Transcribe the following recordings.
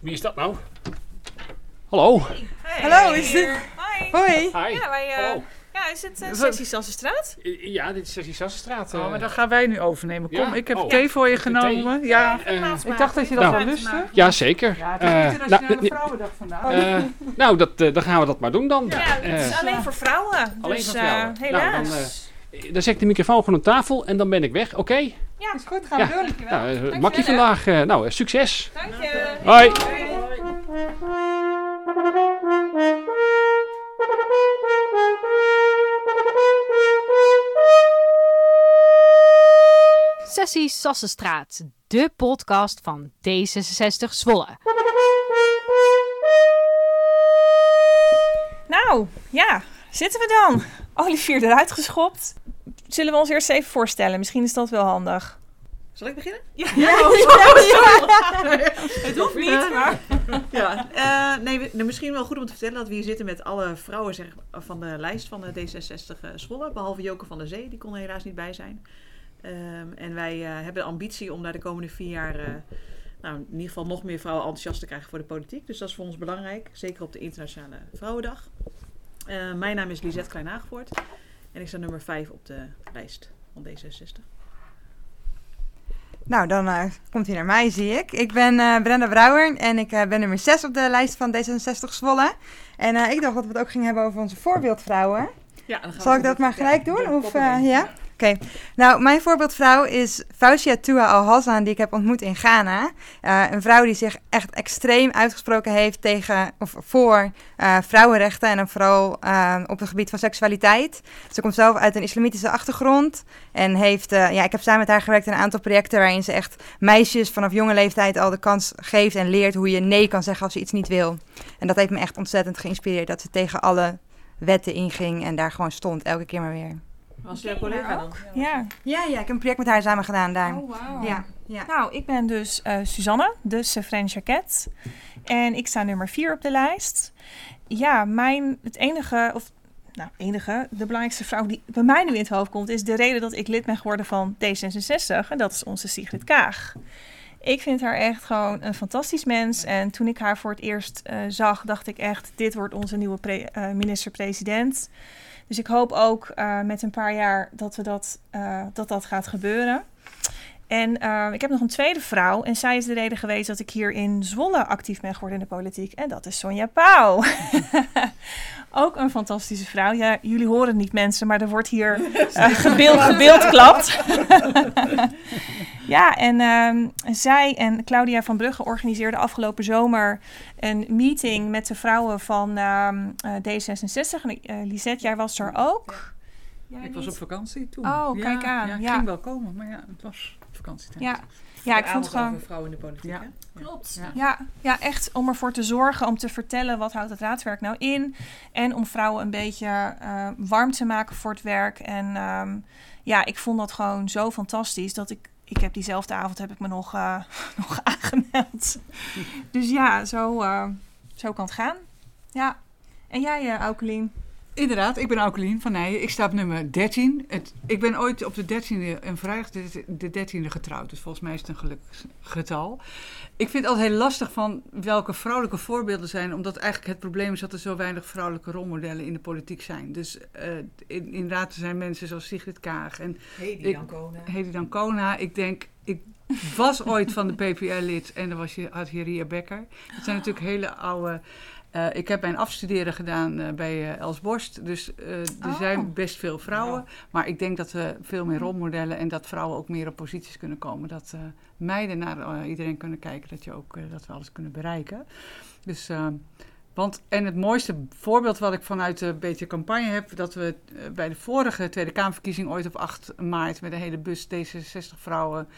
Wie is dat nou? Hallo. Hallo, is dit... Hoi. Hoi. Hi. Ja, wij, eh, Hallo. ja, is het uh, Sessie Sassenstraat? Eh, Ja, dit is Sessie Sassenstraat. Oh, eh. maar dan gaan wij nu overnemen. Kom, Ja? ik heb Oh. thee voor je genomen. Ja. Eh, Ik dacht dat je dat Nou. wel lustte. ja, zeker. Ja, het is Eh, Internationale nou, Vrouwendag vandaag. eh, nou, dat, eh, dan gaan we dat maar doen dan. Ja, het is Eh, alleen voor vrouwen. Alleen dus, voor vrouwen. eh, Nou, helaas. dan, eh, dan zet ik de microfoon gewoon op tafel en dan ben ik weg. Oké? Ja, is goed, gaan Ja. we doen. Nou, eh, Dankjewel, makkie hè. vandaag. eh, nou, eh, succes. dank je. Hoi. Sessie Sassenstraat, de podcast van D66 Zwolle. Nou, ja, zitten we dan? Olivier eruit geschopt. Zullen we ons eerst even voorstellen? Misschien is dat wel handig. Zal ik beginnen? Ja, Het hoeft niet, maar... Ja, eh, nee, nou, misschien wel goed om te vertellen dat we hier zitten met alle vrouwen zeg, van de lijst van de D66 eh, Zwolle. Behalve Joke van der Zee, die kon er helaas niet bij zijn. Ehm, en wij eh, hebben de ambitie om daar de komende vier jaar... eh, nou, in ieder geval nog meer vrouwen enthousiast te krijgen voor de politiek. Dus dat is voor ons belangrijk. Zeker op de Internationale Vrouwendag. Eh, mijn naam is Lisette Klein-Haagvoort. En ik sta nummer 5 op de lijst van D66. Nou, dan eh, komt hij naar mij, zie ik. Ik ben eh, Brenda Brouwer en ik eh, ben nummer 6 op de lijst van D66 Zwolle. En ik dacht dat we het ook gingen hebben over onze voorbeeldvrouwen. Ja, dan gaan Zal we ik dat maar gelijk doen? Of, ja? Oké. Nou, mijn voorbeeldvrouw is Fausia Tua Al-Hassan, die ik heb ontmoet in Ghana. Eh, een vrouw die zich echt extreem uitgesproken heeft tegen, of voor eh, vrouwenrechten en dan vooral eh, op het gebied van seksualiteit. Ze komt zelf uit een islamitische achtergrond en heeft, ja, ik heb samen met haar gewerkt aan een aantal projecten waarin ze echt meisjes vanaf jonge leeftijd al de kans geeft en leert hoe je nee kan zeggen als ze iets niet wil. En dat heeft me echt ontzettend geïnspireerd dat ze tegen alle wetten inging en daar gewoon stond, elke keer maar weer. Was jouw collega dan? Ja. Ja, ja, ik heb een project met haar samen gedaan daar. Oh, wauw. Ja, ja. Nou, ik ben dus eh Suzanne, de Sefren Jacquet. En ik sta nummer 4 op de lijst. Ja, mijn, het enige, of nou, enige, de belangrijkste vrouw die bij mij nu in het hoofd komt, is de reden dat ik lid ben geworden van D66. En dat is onze Sigrid Kaag. Ik vind haar echt gewoon een fantastisch mens. En toen ik haar voor het eerst eh, zag, dacht ik echt: dit wordt onze nieuwe pre- eh, minister-president. Dus ik hoop ook eh, met een paar jaar dat, we dat, eh, dat dat gaat gebeuren. En eh, ik heb nog een tweede vrouw. En zij is de reden geweest dat ik hier in Zwolle actief ben geworden in de politiek. En dat is Sonja Pauw. Ook een fantastische vrouw. Ja, jullie horen het niet mensen, maar er wordt hier eh, gebeeld, gebeeldklapt. ja, en ehm, zij en Claudia van Brugge organiseerden afgelopen zomer een meeting met de vrouwen van ehm, eh, D66. En eh, Lisette, jij was er ook. Jij Ik was op vakantie toen. Oh, kijk aan, Ja, ik ja. ging wel komen, maar ja, het was vakantietijd. Ja, ja ik vond gewoon... over vrouwen in de politiek. Ja. hè? Klopt. Ja. Ja, ja, echt om ervoor te zorgen, om te vertellen wat houdt het raadswerk nou in. En om vrouwen een beetje eh, warm te maken voor het werk. En ehm, ja, ik vond dat gewoon zo fantastisch dat ik... Ik heb diezelfde avond heb ik me nog, eh, nog aangemeld. Dus ja, zo, eh, zo kan het gaan. Ja. En jij, uh, Aukelien? Inderdaad, ik ben Aukelien van Nijen. Ik sta op nummer 13. Het, ik ben ooit op de 13e en vrijdag de, de 13e getrouwd. Dus volgens mij is het een geluksgetal. Ik vind het altijd heel lastig van welke vrouwelijke voorbeelden zijn. Omdat eigenlijk het probleem is dat er zo weinig vrouwelijke rolmodellen in de politiek zijn. Dus uh, in, inderdaad, er zijn mensen zoals Sigrid Kaag en Hedy Dancona. Hedy Dancona. Ik denk, ik was ooit van de PPL-lid en dan was je, had je Ria Becker. Dat zijn natuurlijk hele oude... eh, ik heb mijn afstuderen gedaan eh, bij eh, Els Borst. Dus er Oh. zijn best veel vrouwen. Maar ik denk dat we veel meer rolmodellen en dat vrouwen ook meer op posities kunnen komen. Dat meiden naar iedereen kunnen kijken. Dat, je ook, dat we alles kunnen bereiken. Dus, want, en het mooiste voorbeeld wat ik vanuit de beetje campagne heb, dat we bij de vorige Tweede Kamerverkiezing ooit op 8 maart met een hele bus D66 vrouwen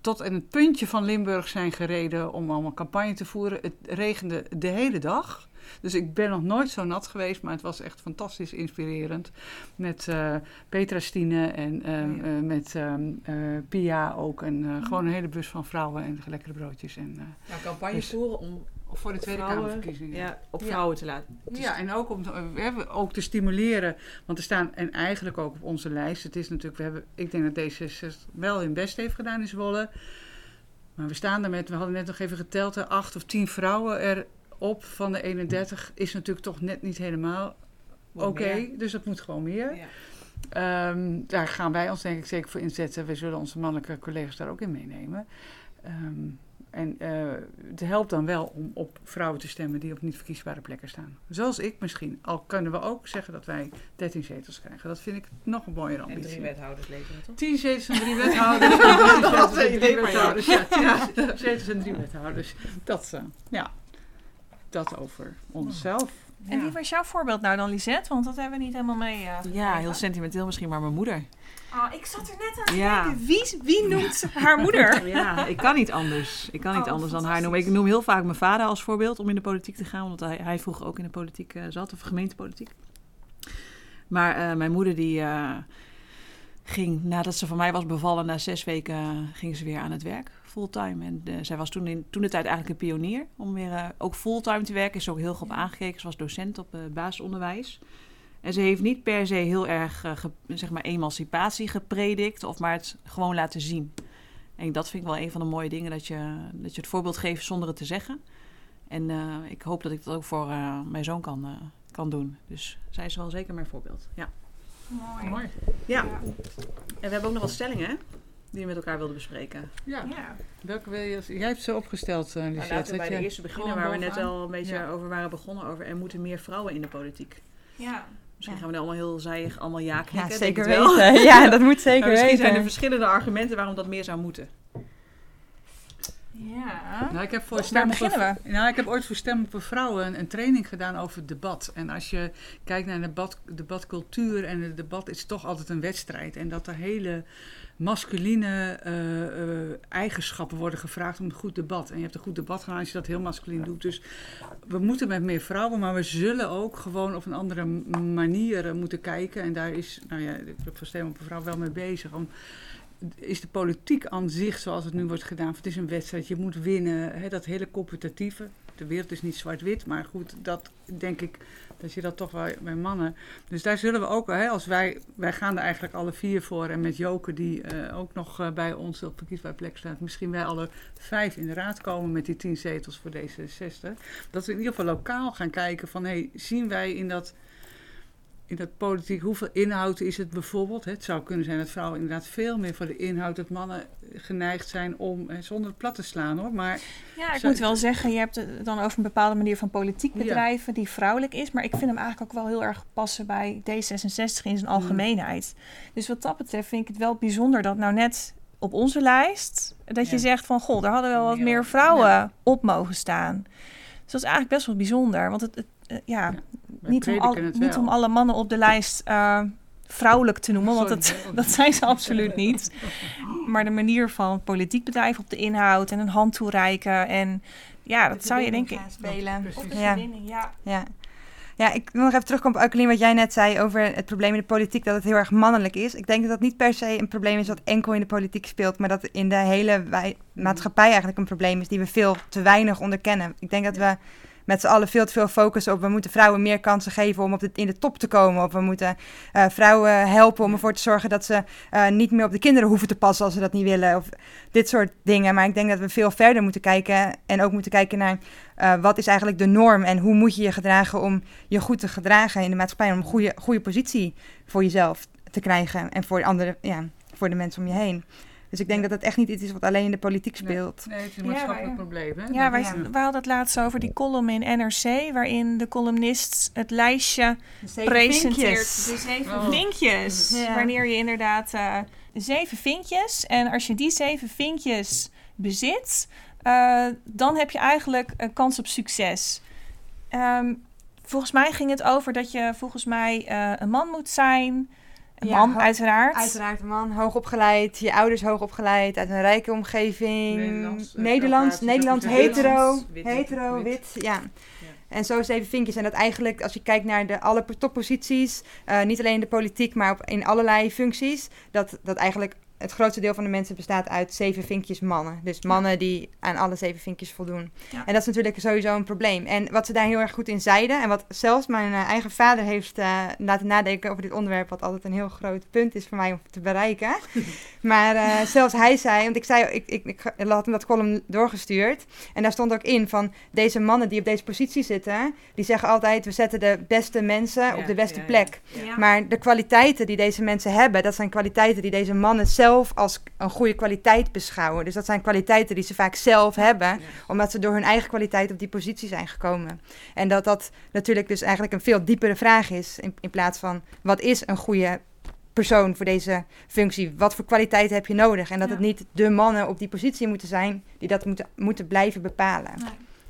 tot in het puntje van Limburg zijn gereden om allemaal campagne te voeren. Het regende de hele dag. Dus ik ben nog nooit zo nat geweest, maar het was echt fantastisch inspirerend. Met eh, Petra Stine en ehm, eh, met ehm, eh, Pia ook. En eh, gewoon een hele bus van vrouwen en lekkere broodjes. En, eh, Ja, campagne Dus- voeren om voor de Tweede vrouwen Kamerverkiezingen. ja, op Ja. vrouwen te laten. te Ja, en ook om te, we hebben ook te stimuleren. Want er staan, en eigenlijk ook op onze lijst. Het is natuurlijk, we hebben, ik denk dat D66 wel hun best heeft gedaan in Zwolle. Maar we staan er met, we hadden net nog even geteld, acht of tien vrouwen erop van de 31 is natuurlijk toch net niet helemaal oké. Dus dat moet gewoon meer. Ja. Ehm, daar gaan wij ons denk ik zeker voor inzetten. We zullen onze mannelijke collega's daar ook in meenemen. Ehm, en eh, het helpt dan wel om op vrouwen te stemmen die op niet verkiesbare plekken staan. Zoals ik misschien. Al kunnen we ook zeggen dat wij 13 zetels krijgen. Dat vind ik nog een mooiere En drie ambitie. wethouders leveren, toch? 10 zetels en drie wethouders. Dat drie het idee. Ja, tien zetels en drie wethouders. Dat, eh, ja, dat over onszelf. En wie was jouw voorbeeld nou dan, Lisette? Want dat hebben we niet helemaal mee. eh, Ja, heel sentimenteel misschien, maar mijn moeder. Oh, ik zat er net aan te Ja. denken. Wie, wie noemt haar moeder? Ja, ik kan niet anders. Ik kan niet Oh, anders dan haar noemen. Ik noem heel vaak mijn vader als voorbeeld om in de politiek te gaan, omdat hij, hij vroeger ook in de politiek eh, zat, of gemeentepolitiek. Maar eh, mijn moeder die eh, ging, nadat ze van mij was bevallen, na zes weken ging ze weer aan het werk, fulltime. En eh, zij was toen in toen de tijd eigenlijk een pionier om weer eh, ook fulltime te werken. Is ook heel goed op aangekeken. Ze was docent op eh, basisonderwijs. En ze heeft niet per se heel erg ge- zeg maar emancipatie gepredikt, of maar het gewoon laten zien. En dat vind ik wel een van de mooie dingen, dat je, dat je het voorbeeld geeft zonder het te zeggen. En eh, ik hoop dat ik dat ook voor eh, mijn zoon kan, eh, kan doen. Dus zij is wel zeker mijn voorbeeld. Ja. Mooi. ja. En we hebben ook nog wat stellingen hè, die we met elkaar wilden bespreken. Ja, Ja. welke wil je? als- Jij hebt ze opgesteld, uh, Nou, Lisette. laten we bij dat de eerste beginnen, waar we net al een beetje Ja. over waren begonnen. Over er moeten meer vrouwen in de politiek. ja. Misschien Ja. gaan we nu allemaal heel zijig allemaal ja knikken. Ja, zeker weten. Ja, dat moet zeker Maar misschien zijn er verschillende argumenten waarom dat meer zou moeten. Ja. Nou, ik heb voor stem op een, nou, ik heb ooit voor Stem op een Vrouw een, een training gedaan over het debat. En als je kijkt naar de debat, debatcultuur en het debat is toch altijd een wedstrijd. En dat er hele masculine eh, eh, eigenschappen worden gevraagd om een goed debat. En je hebt een goed debat gedaan als je dat heel masculin doet. Dus we moeten met meer vrouwen, maar we zullen ook gewoon op een andere manier moeten kijken. En daar is, nou ja, ik ben voor Stem op een Vrouw wel mee bezig. Om, is de politiek aan zich, zoals het nu wordt gedaan, het is een wedstrijd, je moet winnen, hè, dat hele competitieve. De wereld is niet zwart-wit, maar goed, dat denk ik, dat je dat toch wel bij mannen. Dus daar zullen we ook, hè, als wij, wij gaan er eigenlijk alle vier voor en met Joke, die eh, ook nog eh, bij ons op verkiesbaar plek staat, misschien wij alle vijf in de raad komen met die tien zetels voor D66. Dat we in ieder geval lokaal gaan kijken van, hey, zien wij in dat in dat politiek, hoeveel inhoud is het bijvoorbeeld? Het zou kunnen zijn dat vrouwen inderdaad veel meer voor de inhoud, dat mannen geneigd zijn om, zonder het plat te slaan hoor, maar Ja, ik moet wel zeggen, je hebt het dan over een bepaalde manier van politiek Ja. bedrijven die vrouwelijk is. Maar ik vind hem eigenlijk ook wel heel erg passen bij D66 in zijn algemeenheid. Dus wat dat betreft vind ik het wel bijzonder dat nou net op onze lijst... dat je zegt van, goh, daar hadden wel wat meer vrouwen op mogen staan. Dus dat is eigenlijk best wel bijzonder. Want het, het, eh, ja, niet, om al, niet om alle mannen op de lijst eh, vrouwelijk te noemen. Want Sorry, hè, dat zijn ze absoluut niet. Maar de manier van politiek bedrijf op de inhoud en een hand toereiken. En ja, dat zou je denken. Gaan spelen. Precies. Op de Ja. ja. Ja. Ja, ik wil nog even terugkomen op Aukelien, wat jij net zei over het probleem in de politiek, dat het heel erg mannelijk is. Ik denk dat dat niet per se een probleem is wat enkel in de politiek speelt, maar dat in de hele maatschappij eigenlijk een probleem is die we veel te weinig onderkennen. Ik denk dat we met z'n allen veel te veel focussen op we moeten vrouwen meer kansen geven om op de, in de top te komen. Of we moeten eh, vrouwen helpen om ervoor te zorgen dat ze eh, niet meer op de kinderen hoeven te passen als ze dat niet willen. Of dit soort dingen. Maar ik denk dat we veel verder moeten kijken en ook moeten kijken naar eh, wat is eigenlijk de norm en hoe moet je je gedragen om je goed te gedragen in de maatschappij. Om een goede, goede positie voor jezelf te krijgen en voor, andere, ja, voor de mensen om je heen. Dus ik denk dat het echt niet iets is wat alleen in de politiek speelt. Nee, het is een Ja, maatschappelijk probleem. Hè? Ja, wij, Dat- hadden het laatst over die column in NRC, waarin de columnist het lijstje presenteert. De zeven Oh. vinkjes. Ja. Wanneer je inderdaad eh, zeven vinkjes. En als je die zeven vinkjes bezit, eh, dan heb je eigenlijk een kans op succes. Ehm, volgens mij ging het over dat je volgens mij eh, een man moet zijn. Een Ja, man, ho- uiteraard. Uiteraard een man, hoogopgeleid, je ouders hoogopgeleid, uit een rijke omgeving. Nederlands, eh, Nederlands, weer hetero, wit, hetero, wit. wit, ja. En zo zeven vinkjes. En dat eigenlijk, als je kijkt naar de alle topposities, eh, niet alleen in de politiek, maar op, in allerlei functies, dat, dat eigenlijk het grootste deel van de mensen bestaat uit zeven vinkjes mannen. Dus mannen die aan alle zeven vinkjes voldoen. Ja. En dat is natuurlijk sowieso een probleem. En wat ze daar heel erg goed in zeiden, en wat zelfs mijn eh, eigen vader heeft eh, laten nadenken over dit onderwerp, wat altijd een heel groot punt is voor mij om te bereiken. maar eh, zelfs hij zei, want ik zei, ik, ik, ik had hem dat column doorgestuurd. En daar stond ook in van deze mannen die op deze positie zitten, die zeggen altijd, we zetten de beste mensen Ja, op de beste plek. Maar de kwaliteiten die deze mensen hebben, dat zijn kwaliteiten die deze mannen zelf als een goede kwaliteit beschouwen. Dus dat zijn kwaliteiten die ze vaak zelf hebben, omdat ze door hun eigen kwaliteit op die positie zijn gekomen. En dat dat natuurlijk dus eigenlijk een veel diepere vraag is, in, in plaats van wat is een goede persoon voor deze functie? Wat voor kwaliteit heb je nodig? En dat Ja. het niet de mannen op die positie moeten zijn die dat moeten, moeten blijven bepalen.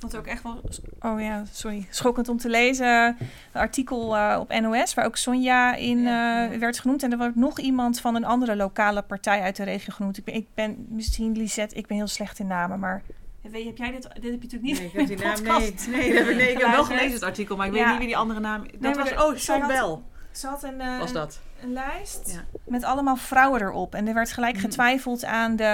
Wat ook echt wel, oh ja, sorry, schokkend om te lezen. Een artikel eh, op NOS waar ook Sonja in Ja, eh, werd genoemd. En er wordt nog iemand van een andere lokale partij uit de regio genoemd. Ik ben, ik ben misschien Lisette, ik ben heel slecht in namen, maar weet, heb jij dit? Dit heb je natuurlijk niet. Nee, ik heb die naam, nee, nee, dat heb ik, nee, ik heb wel gelezen het artikel, maar ik Ja. weet niet wie die andere naam... Dat was, er- oh, Bell Ze had een, eh, was dat. Een lijst Ja. met allemaal vrouwen erop. En er werd gelijk Mm. getwijfeld aan de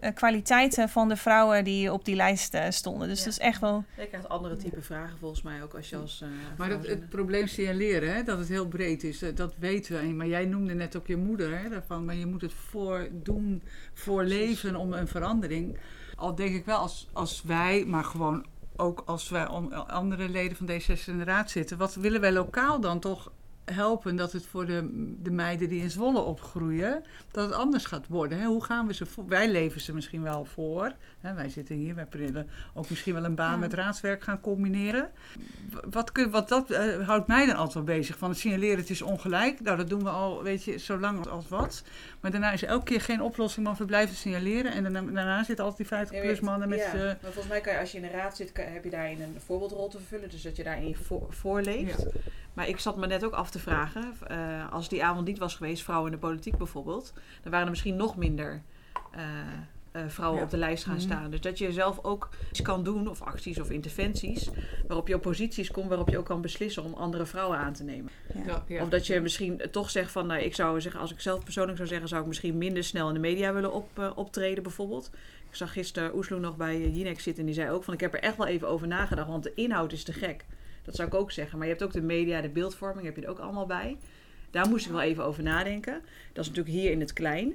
eh, kwaliteiten van de vrouwen die op die lijst eh, stonden. Dus Ja. dat is echt wel... Je krijgt andere type vragen volgens mij ook als je als eh, Maar dat, het probleem signaleren, hè, dat het heel breed is, dat, weten we. Maar jij noemde net ook je moeder hè, daarvan, maar je moet het voordoen, voorleven om een verandering. Al denk ik wel als, als wij, maar gewoon ook als wij andere leden van D66 in de raad zitten, wat willen wij lokaal dan toch helpen dat het voor de, de meiden die in Zwolle opgroeien, dat het anders gaat worden. Hè? Hoe gaan we ze voor? Wij leven ze misschien wel voor. Hè? Wij zitten hier, wij willen ook misschien wel een baan Ja. met raadswerk gaan combineren. Wat, kun, wat dat eh, houdt mij dan altijd wel bezig. Van het signaleren, het is ongelijk. Nou, dat doen we al, weet je, zo lang als wat. Maar daarna is er elke keer geen oplossing, maar we blijven signaleren. En daarna, daarna zitten altijd die 50 Ja, plus mannen met... ja, eh, maar volgens mij kan je, als je in de raad zit, kan- heb je daarin een voorbeeldrol te vervullen. Dus dat je daarin voor, voorleeft. Maar ik zat me net ook af te vragen, eh, als die avond niet was geweest, vrouwen in de politiek bijvoorbeeld, dan waren er misschien nog minder eh, vrouwen Ja. op de lijst gaan Mhm. staan. Dus dat je zelf ook iets kan doen, of acties of interventies, waarop je op posities komt, waarop je ook kan beslissen om andere vrouwen aan te nemen. ja, ja. Of dat je misschien toch zegt van, nou, ik zou zeggen, als ik zelf persoonlijk zou zeggen, zou ik misschien minder snel in de media willen op, eh, optreden bijvoorbeeld. Ik zag gisteren Oesloe nog bij eh, Jinek zitten en die zei ook van, ik heb er echt wel even over nagedacht, want de inhoud is te gek. Dat zou ik ook zeggen. Maar je hebt ook de media, de beeldvorming, heb je er ook allemaal bij. Daar moest ik wel even over nadenken. Dat is natuurlijk hier in het klein.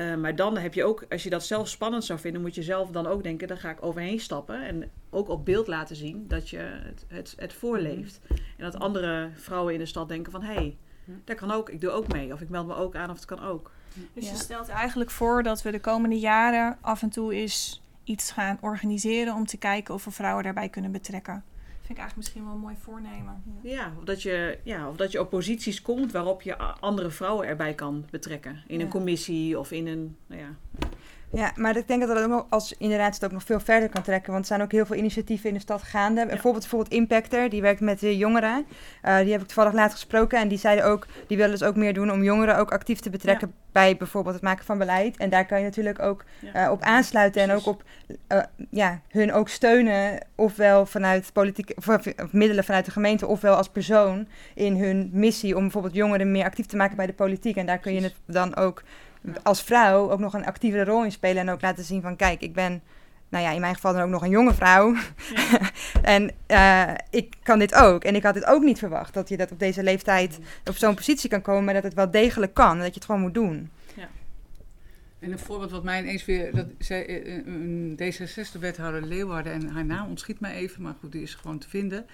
Eh, maar dan heb je ook, als je dat zelf spannend zou vinden, moet je zelf dan ook denken, daar ga ik overheen stappen. En ook op beeld laten zien dat je het, het, het voorleeft. En dat andere vrouwen in de stad denken van, hé, hey, dat kan ook, ik doe ook mee. Of ik meld me ook aan of het kan ook. Dus Ja. je stelt eigenlijk voor dat we de komende jaren af en toe eens iets gaan organiseren om te kijken of we vrouwen daarbij kunnen betrekken. Vind ik eigenlijk misschien wel een mooi voornemen. Ja, of dat je, ja, of dat je op posities komt waarop je andere vrouwen erbij kan betrekken. In Ja. een commissie of in een, nou ja, Ja, maar ik denk dat dat ook nog, als inderdaad het ook nog veel verder kan trekken. Want er zijn ook heel veel initiatieven in de stad gaande. Bijvoorbeeld, bijvoorbeeld Impactor, die werkt met de jongeren. Eh, die heb ik toevallig laatst gesproken. En die zeiden ook, die willen dus ook meer doen om jongeren ook actief te betrekken bij bijvoorbeeld het maken van beleid. En daar kan je natuurlijk ook Ja. eh, op aansluiten en ook op eh, ja, hun ook steunen. Ofwel vanuit politieke of, of middelen vanuit de gemeente, ofwel als persoon in hun missie om bijvoorbeeld jongeren meer actief te maken bij de politiek. En daar kun je het dan ook als vrouw ook nog een actievere rol in spelen. En ook laten zien van kijk, ik ben, nou ja, in mijn geval dan ook nog een jonge vrouw. en eh, ik kan dit ook. En ik had dit ook niet verwacht. Dat je dat op deze leeftijd op zo'n positie kan komen. Maar dat het wel degelijk kan. En dat je het gewoon moet doen. En een voorbeeld wat mij ineens weer... Dat zij, eh, een D66-wethouder Leeuwarden, en haar naam ontschiet mij even, maar goed, die is gewoon te vinden.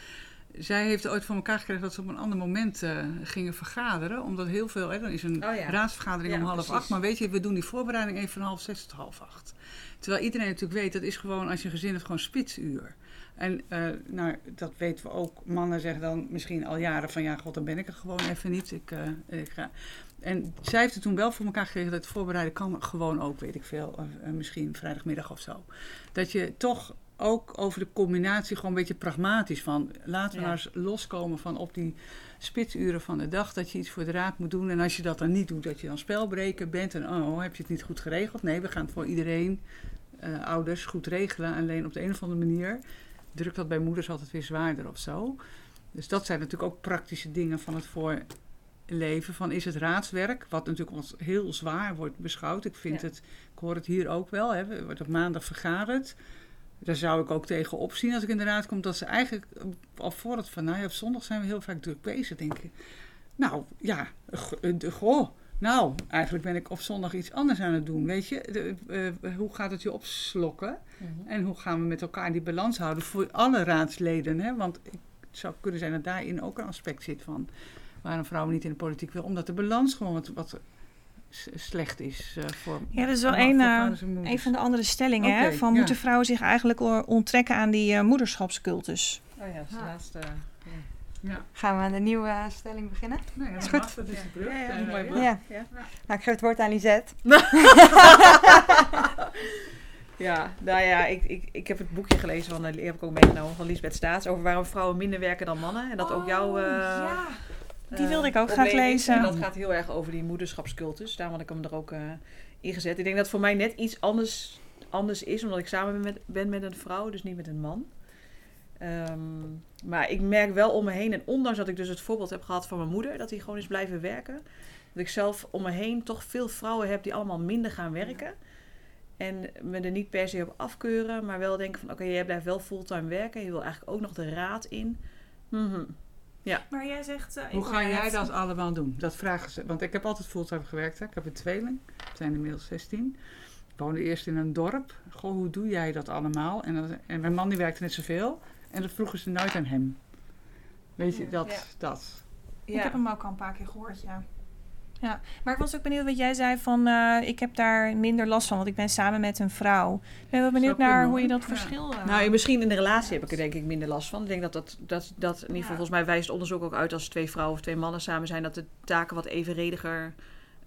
Zij heeft ooit voor elkaar gekregen dat ze op een ander moment eh, gingen vergaderen. Omdat heel veel... Hè, dan is een Oh ja. raadsvergadering Ja, om half precies. acht. Maar weet je, we doen die voorbereiding even van half zes tot half acht. Terwijl iedereen natuurlijk weet, dat is gewoon, als je een gezin hebt, gewoon spitsuur. En eh, nou, dat weten we ook. Mannen zeggen dan misschien al jaren van ja, god, dan ben ik er gewoon even niet. Ik, eh, ik ga. En zij heeft het toen wel voor elkaar gekregen dat het voorbereiden kan gewoon ook, weet ik veel, misschien vrijdagmiddag of zo. Dat je toch ook over de combinatie gewoon een beetje pragmatisch van laten we Ja. nou eens loskomen van op die spitsuren van de dag dat je iets voor de raad moet doen. En als je dat dan niet doet, dat je dan spelbreker bent en oh, heb je het niet goed geregeld? Nee, we gaan het voor iedereen, eh, ouders, goed regelen. Alleen op de een of andere manier drukt dat bij moeders altijd weer zwaarder of zo. Dus dat zijn natuurlijk ook praktische dingen van het voor leven van is het raadswerk, wat natuurlijk als heel zwaar wordt beschouwd. Ik vind Ja. het, ik hoor het hier ook wel, hè, wordt op maandag vergaderd. Daar zou ik ook tegen opzien als ik in de raad kom, dat ze eigenlijk eh, al voor het van, nou ja, op zondag zijn we heel vaak druk bezig, denk ik. Nou, ja, eh, de- goh, nou, eigenlijk ben ik op zondag iets anders aan het doen, weet je. De, eh, hoe gaat het je opslokken? En hoe gaan we met elkaar die balans houden voor alle raadsleden, hè? Want het zou kunnen zijn dat daarin ook een aspect zit van waarom vrouwen niet in de politiek wil, omdat de balans gewoon wat, wat slecht is eh, voor Ja, dat is wel een, eh. Een van de andere stellingen, hè? Van ja. moeten vrouwen zich eigenlijk onttrekken aan die eh, moederschapscultus? Oh ja, dat is de Ja. laatste. Ja, Gaan we aan de nieuwe stelling beginnen? nou ja, Is goed. mag, dat is de brug. Ja. Nou, ik geef het woord aan Lisette. Ja, nou ja, ik, ik, ik heb het boekje gelezen van, die heb ik ook meegenomen, van Lisbeth Staats, over waarom vrouwen minder werken dan mannen. En dat ook jouw... eh, ja. Die eh, wilde ik ook probleem graag lezen. En dat gaat heel erg over die moederschapscultus. Daarom had ik hem er ook eh in gezet. Ik denk dat het voor mij net iets anders, anders is, omdat ik samen ben met, ben met een vrouw, dus niet met een man. Ehm, maar ik merk wel om me heen, en ondanks dat ik dus het voorbeeld heb gehad van mijn moeder, dat die gewoon is blijven werken, dat ik zelf om me heen toch veel vrouwen heb die allemaal minder gaan werken. En me er niet per se op afkeuren, maar wel denken van oké, jij blijft wel fulltime werken. Je wil eigenlijk ook nog de raad in. Mhm. Maar jij zegt... eh, Hoe ga jij dat allemaal doen? Dat vragen ze. Want ik heb altijd fulltime gewerkt. Hè. Ik heb een tweeling. Het zijn inmiddels 16. Ik woonde eerst in een dorp. Goh, hoe doe jij dat allemaal? En, dat- en mijn man die werkte net zoveel. En dat vroegen ze nooit aan hem. Weet je, dat, Ja. dat. Ik heb hem ook al een paar keer gehoord, ja. Ja, maar ik was ook benieuwd wat jij zei van... eh, ik heb daar minder last van, want ik ben samen met een vrouw. Ik ben wel benieuwd naar hoe je dat Ja. verschil... eh, Nou, misschien in de relatie heb ik er denk ik minder last van. Ik denk dat dat, dat, dat in ieder geval, Ja. volgens mij wijst onderzoek ook uit als twee vrouwen of twee mannen samen zijn, dat de taken wat evenrediger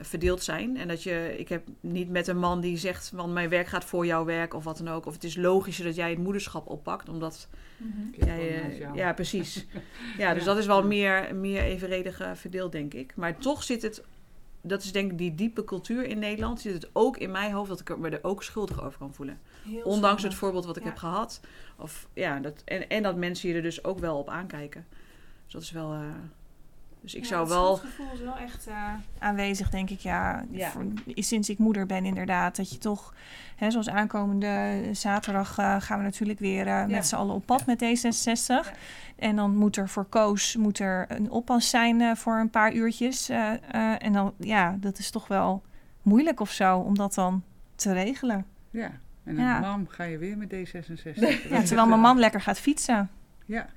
verdeeld zijn. En dat je, ik heb niet met een man die zegt, van mijn werk gaat voor jouw werk of wat dan ook. Of het is logischer dat jij het moederschap oppakt, omdat mhm. jij... Eh, ja, precies. Ja, dus Ja. dat is wel meer, meer evenredig verdeeld, denk ik. Maar toch zit het, dat is denk ik die diepe cultuur in Nederland, zit het ook in mijn hoofd dat ik er me er ook schuldig over kan voelen. Heel Ondanks zonde. het voorbeeld wat ik Ja. heb gehad. Of, ja, dat, en, en dat mensen je er dus ook wel op aankijken. Dus dat is wel... eh, dus ik Ja, zou het wel... schuldgevoel is wel echt eh, aanwezig, denk ik. Ja, Ja. Voor- sinds ik moeder ben, inderdaad. Dat je toch, hè, zoals aankomende zaterdag uh, gaan we natuurlijk weer uh, met z'n allen op pad met D66. Ja. En dan moet er voor Koos moet er een oppas zijn voor een paar uurtjes. En dan, ja, dat is toch wel moeilijk of zo om dat dan te regelen. Ja, en dan mam, ga je weer met D66. Ja, terwijl mijn man lekker gaat fietsen. Ja.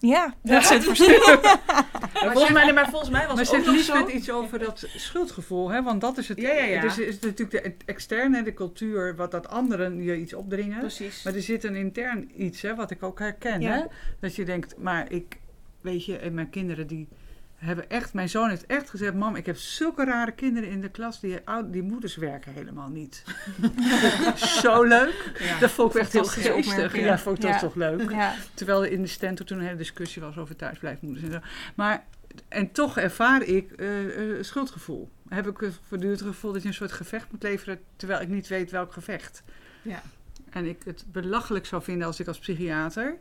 Ja, dat is het verschil. maar, volgens mij, maar volgens mij was maar het ook nog zo... iets over dat schuldgevoel, hè? Want dat is het... Ja, ja, ja. Dus is het natuurlijk de externe, de cultuur, wat dat anderen je iets opdringen. Precies. Maar er zit een intern iets, hè, wat ik ook herken, ja. hè? Dat je denkt, maar ik... Weet je, en mijn kinderen die hebben echt... Mijn zoon heeft echt gezegd, mam, ik heb zulke rare kinderen in de klas, die, die moeders werken helemaal niet. Zo leuk. Ja. Dat vond ik echt heel geestig. Ja, vond ik ja. dat toch leuk. Ja. Terwijl in de stand toen een hele discussie was over thuisblijfmoeders en zo. Maar, en toch ervaar ik uh, schuldgevoel. Heb ik voortdurend het gevoel dat je een soort gevecht moet leveren, terwijl ik niet weet welk gevecht. Ja. En ik het belachelijk zou vinden als ik als psychiater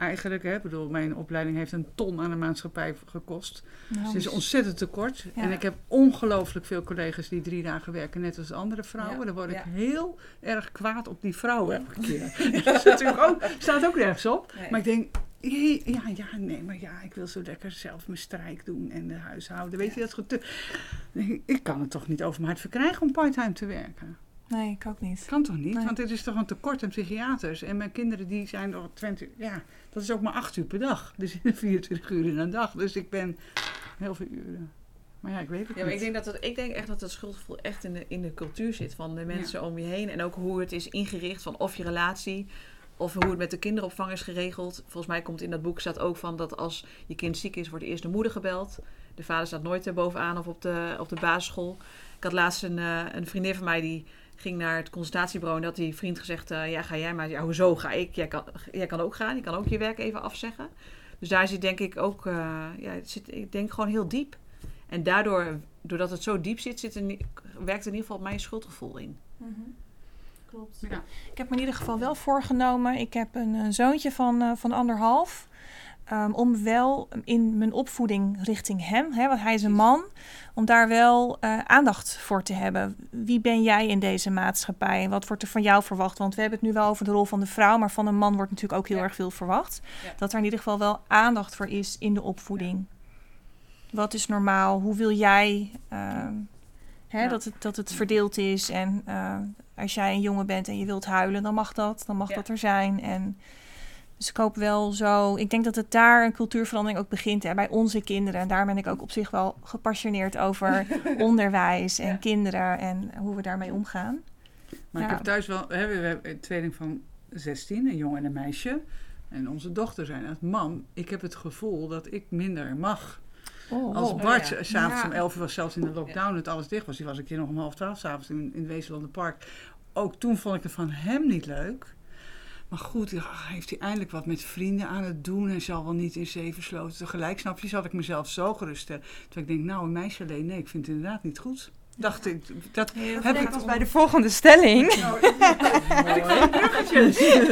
eigenlijk, hè, bedoel, mijn opleiding heeft een ton aan de maatschappij gekost. Nou, dus het is ontzettend tekort. Ja. En ik heb ongelooflijk veel collega's die drie dagen werken, net als andere vrouwen. Ja. Dan word ik ja. heel erg kwaad op die vrouwen elke keer. dat is natuurlijk ook, staat ook nergens op. Nee. Maar ik denk, ja, ja, nee, maar ja, ik wil zo lekker zelf mijn strijk doen en de huishouden. Weet je, dat goed. Ik kan het toch niet over mijn hart verkrijgen om parttime te werken. Nee, ik ook niet. Kan toch niet? Nee. Want het is toch een tekort aan psychiaters. En mijn kinderen die zijn nog 20... Ja, dat is ook maar 8 uur per dag. Dus 24 uur in een dag. Dus ik ben heel veel uren. Maar ja, ik weet het ja, niet. Maar ik, denk dat het, ik denk echt dat het schuldgevoel echt in de, in de cultuur zit. Van de mensen ja. om je heen. En ook hoe het is ingericht. Van of je relatie... Of hoe het met de kinderopvang is geregeld. Volgens mij komt in dat boek staat ook van dat als je kind ziek is, wordt eerst de moeder gebeld. De vader staat nooit er bovenaan of op de, op de basisschool. Ik had laatst een, uh, een vriendin van mij die ging naar het consultatiebureau en had die vriend gezegd, uh, ja ga jij maar, ja hoezo ga ik, jij kan, jij kan ook gaan, je kan ook je werk even afzeggen. Dus daar zit denk ik ook, uh, ja het zit ik denk gewoon heel diep. En daardoor, doordat het zo diep zit, zit er, werkt in ieder geval mijn schuldgevoel in. Mm -hmm. Klopt. Ja. Ik heb me in ieder geval wel voorgenomen, ik heb een, een zoontje van, uh, van anderhalf. ehm, om wel in mijn opvoeding richting hem, hè, want hij is een man, om daar wel eh, aandacht voor te hebben. Wie ben jij in deze maatschappij? Wat wordt er van jou verwacht? Want we hebben het nu wel over de rol van de vrouw, maar van een man wordt natuurlijk ook heel Ja. erg veel verwacht. Ja. Dat er in ieder geval wel aandacht voor is in de opvoeding. Wat is normaal? Hoe wil jij ehm, hè, dat, het, dat het verdeeld is? En eh, als jij een jongen bent en je wilt huilen, dan mag dat. Dan mag dat er zijn. En dus ik hoop wel zo. Ik denk dat het daar een cultuurverandering ook begint hè, bij onze kinderen. En daar ben ik ook op zich wel gepassioneerd over onderwijs en Ja. kinderen en hoe we daarmee omgaan. Maar ik Ja. heb thuis wel, hè, we hebben een tweeling van 16, een jongen en een meisje. En onze dochter zijn het mam. Ik heb het gevoel dat ik minder mag. Oh, Als oh, Bart ja. s s'avonds Ja. om 11 uur was, zelfs in de lockdown, het alles dicht was. Die was ik hier nog om half twaalf s'avonds in, in het Wezenlandenpark. Ook toen vond ik het van hem niet leuk. Maar goed, ja, heeft hij eindelijk wat met vrienden aan het doen. Hij zal wel niet in zeven sloten tegelijk. Snap je, zat ik mezelf zo geruststellen. Terwijl ik denk, nou, een meisje alleen, nee, ik vind het inderdaad niet goed. Dacht ik, dat heb Dat ik was bij de volgende stelling.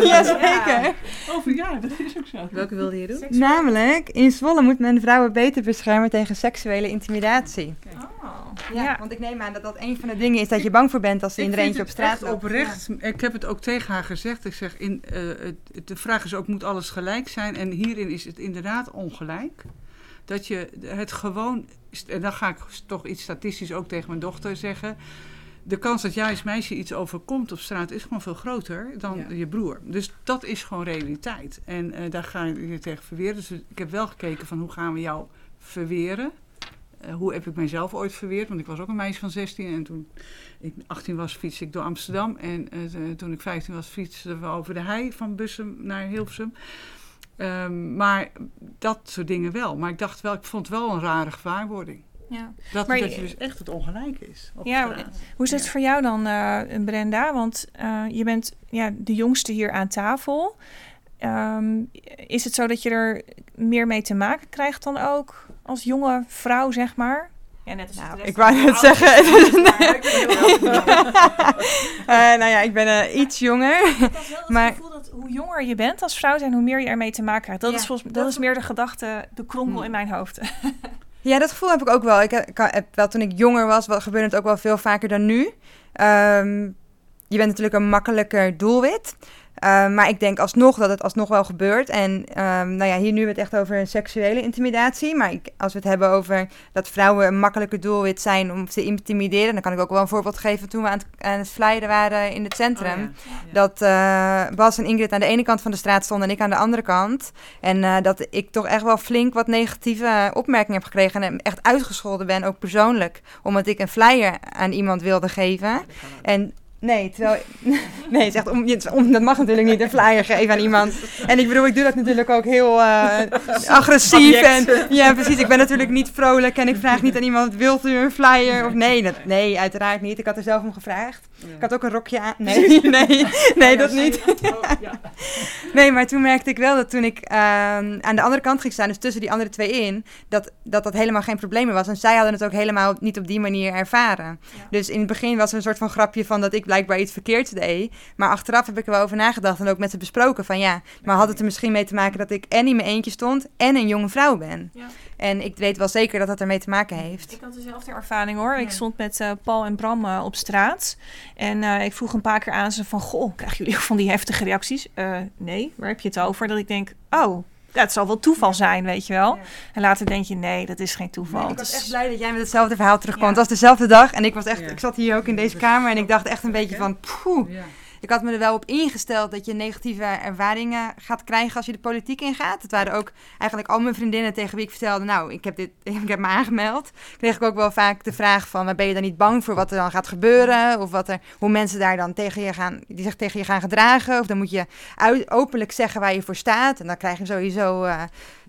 ja, zeker. over, ja, dat is ook zo. Welke wilde je doen? Namelijk, in Zwolle moet men vrouwen beter beschermen tegen seksuele intimidatie. Oh. Ja, Ja. want ik neem aan dat dat een van de dingen is dat je bang voor bent als er in eentje op straat loopt. oprecht. Ik heb het ook tegen haar gezegd. Ik zeg, in, eh, de vraag is ook, moet alles gelijk zijn? En hierin is het inderdaad ongelijk. Dat je het gewoon, en dan ga ik toch iets statistisch ook tegen mijn dochter zeggen. De kans dat jij als meisje iets overkomt op straat is gewoon veel groter dan Ja. je broer. Dus dat is gewoon realiteit. En eh, daar ga je je tegen verweren. Dus ik heb wel gekeken van hoe gaan we jou verweren. Eh, hoe heb ik mijzelf ooit verweerd? Want ik was ook een meisje van 16 en toen ik 18 was, fietste ik door Amsterdam. En eh, t- toen ik 15 was, fietsten we over de hei van Bussum naar Hilversum. Ehm, maar dat soort dingen wel. Maar ik dacht wel, ik vond het wel een rare gewaarwording. Ja. Dat, Maar dat je- dus echt het ongelijk is. Ja. Hoe is het Ja. voor jou dan, eh, Brenda? Want eh, je bent ja, de jongste hier aan tafel. Ehm, is het zo dat je er meer mee te maken krijgt dan ook als jonge vrouw, zeg maar? Ja, net als Nou, ik wou net zeggen. Eh, nou ja, ik ben eh, iets jonger. Ik had wel het Maar- gevoel dat hoe jonger je bent als vrouw zijn, hoe meer je ermee te maken krijgt. Dat, Ja, is, volgens, dat, dat- is meer de gedachte, de kronkel Hmm. in mijn hoofd. Ja, dat gevoel heb ik ook wel. Ik heb, ik heb wel toen ik jonger was, wel, gebeurde het ook wel veel vaker dan nu. Ehm, je bent natuurlijk een makkelijker doelwit. Ehm, maar ik denk alsnog dat het alsnog wel gebeurt. En ehm, nou ja, hier nu we het echt over seksuele intimidatie. Maar ik, als we het hebben over dat vrouwen een makkelijker doelwit zijn om te intimideren... dan kan ik ook wel een voorbeeld geven toen we aan het, aan het waren in het centrum. Oh, ja. Dat eh, Bas en Ingrid aan de ene kant van de straat stonden en ik aan de andere kant. En eh, dat ik toch echt wel flink wat negatieve opmerkingen heb gekregen. En echt uitgescholden ben, ook persoonlijk. Omdat ik een flyer aan iemand wilde geven. En nee, terwijl... Nee, het is echt om, het is om- dat mag natuurlijk niet, een flyer geven aan iemand. En ik bedoel, ik doe dat natuurlijk ook heel eh, agressief. En, ja, precies. Ik ben natuurlijk niet vrolijk en ik vraag niet aan iemand, wilt u een flyer? Of nee, dat, nee, uiteraard niet. Ik had er zelf om gevraagd. Ik had ook een rokje aan. Nee, nee, nee, dat niet. Nee, maar toen merkte ik wel dat toen ik ehm, aan de andere kant ging staan, dus tussen die andere twee in, dat, dat dat helemaal geen probleem was. En zij hadden het ook helemaal niet op die manier ervaren. Dus in het begin was er een soort van grapje van dat ik blijkbaar iets verkeerds deed. Maar achteraf heb ik er wel over nagedacht en ook met ze besproken van ja, maar had het er misschien mee te maken dat ik en in mijn eentje stond en een jonge vrouw ben. Ja. En ik weet wel zeker dat dat ermee te maken heeft. Ik had dezelfde ervaring hoor. Ik stond met eh, Paul en Bram eh, op straat. En eh, ik vroeg een paar keer aan ze van... Goh, krijgen jullie ook van die heftige reacties? Nee, waar heb je het over? Dat ik denk, oh, ja, het zal wel toeval zijn, weet je wel. Ja. En later denk je, nee, dat is geen toeval. Nee, ik Het was echt blij dat jij met hetzelfde verhaal terugkwam. Ja. Het was dezelfde dag en ik was echt, Ja. ik zat hier ook in deze kamer en ik dacht echt een beetje van, poeh. Ik had me er wel op ingesteld dat je negatieve ervaringen gaat krijgen als je de politiek ingaat. Het waren ook eigenlijk al mijn vriendinnen tegen wie ik vertelde, nou, ik heb, dit, ik heb me aangemeld. Kreeg ik ook wel vaak de vraag van, ben je dan niet bang voor wat er dan gaat gebeuren? Of wat er, hoe mensen daar dan tegen je gaan, die zich tegen je gaan gedragen? Of dan moet je openlijk zeggen waar je voor staat. En dan krijg je sowieso, eh,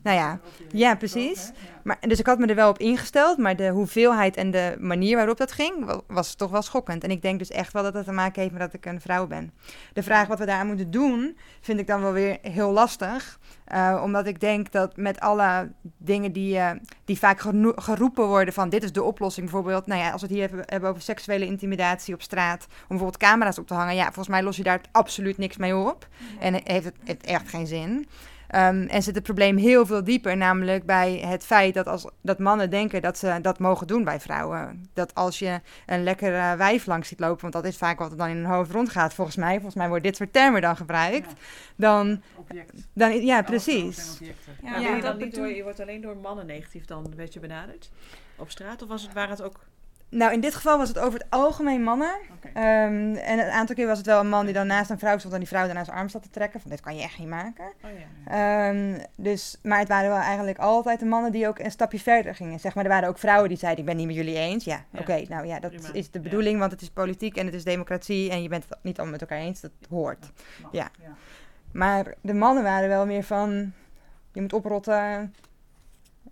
nou ja, ja, precies. Maar, dus ik had me er wel op ingesteld, maar de hoeveelheid en de manier waarop dat ging, wa- was toch wel schokkend. En ik denk dus echt wel dat het te maken heeft met dat ik een vrouw ben. De vraag wat we daar aan moeten doen, vind ik dan wel weer heel lastig. Eh, omdat ik denk dat met alle dingen die, eh, die vaak geroepen worden van dit is de oplossing. Bijvoorbeeld, nou ja, als we het hier hebben, over seksuele intimidatie op straat, om bijvoorbeeld camera's op te hangen. Ja, volgens mij los je daar absoluut niks mee op. En heeft het echt geen zin. Ehm, en zit het probleem heel veel dieper, namelijk bij het feit dat, als, dat mannen denken dat ze dat mogen doen bij vrouwen. Dat als je een lekkere wijf langs ziet lopen, want dat is vaak wat er dan in hun hoofd rondgaat, volgens mij. Volgens mij wordt dit soort termen dan gebruikt. Dan, Object. dan, ja, precies. Ja, ja, je, dat dan niet bedoel- door, je wordt alleen door mannen negatief dan werd je benaderd op straat? Of was het, waren het ook... Nou, in dit geval was het over het algemeen mannen. Ehm, en een aantal keer was het wel een man die dan naast een vrouw stond en die vrouw daarna zijn arm zat te trekken. Van dit kan je echt niet maken. Oh ja. Ehm, dus, maar het waren wel eigenlijk altijd de mannen die ook een stapje verder gingen. Zeg maar, er waren ook vrouwen die zeiden: Ik ben niet met jullie eens. Ja, Ja. oké, nou ja, dat Prima. is de Ja. bedoeling, want het is politiek en het is democratie en je bent het niet allemaal met elkaar eens. Dat hoort. Ja. Maar de mannen waren wel meer van: Je moet oprotten.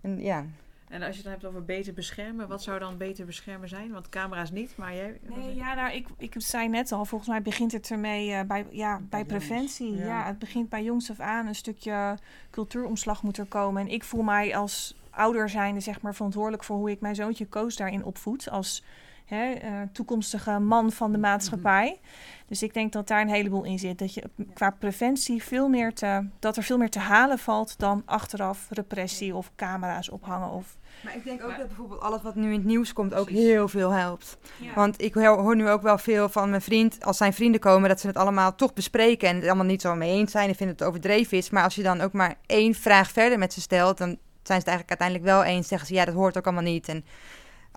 En ja, En als je het dan hebt over beter beschermen, wat zou dan beter beschermen zijn? Want camera's niet, maar jij... Nee, ja, nou, ik, ik zei net al, volgens mij begint het ermee eh, bij, ja, bij preventie. ja. Ja. het begint bij jongs af aan. Een stukje cultuuromslag moet er komen. En ik voel mij als ouder zijnde, zeg maar, verantwoordelijk voor hoe ik mijn zoontje Koos daarin opvoed. Als hè, eh, toekomstige man van de maatschappij. Dus ik denk dat daar een heleboel in zit. Dat je qua preventie veel meer te, dat er veel meer te halen valt dan achteraf repressie of camera's ophangen. Of, Maar ik denk ook dat bijvoorbeeld alles wat nu in het nieuws komt ook heel veel helpt. ja. Want ik hoor, hoor nu ook wel veel van mijn vriend, als zijn vrienden komen, dat ze het allemaal toch bespreken en het allemaal niet zo mee eens zijn en vinden het overdreven is. Maar als je dan ook maar één vraag verder met ze stelt, dan zijn ze het eigenlijk uiteindelijk wel eens. Zeggen ze, ja, dat hoort ook allemaal niet. En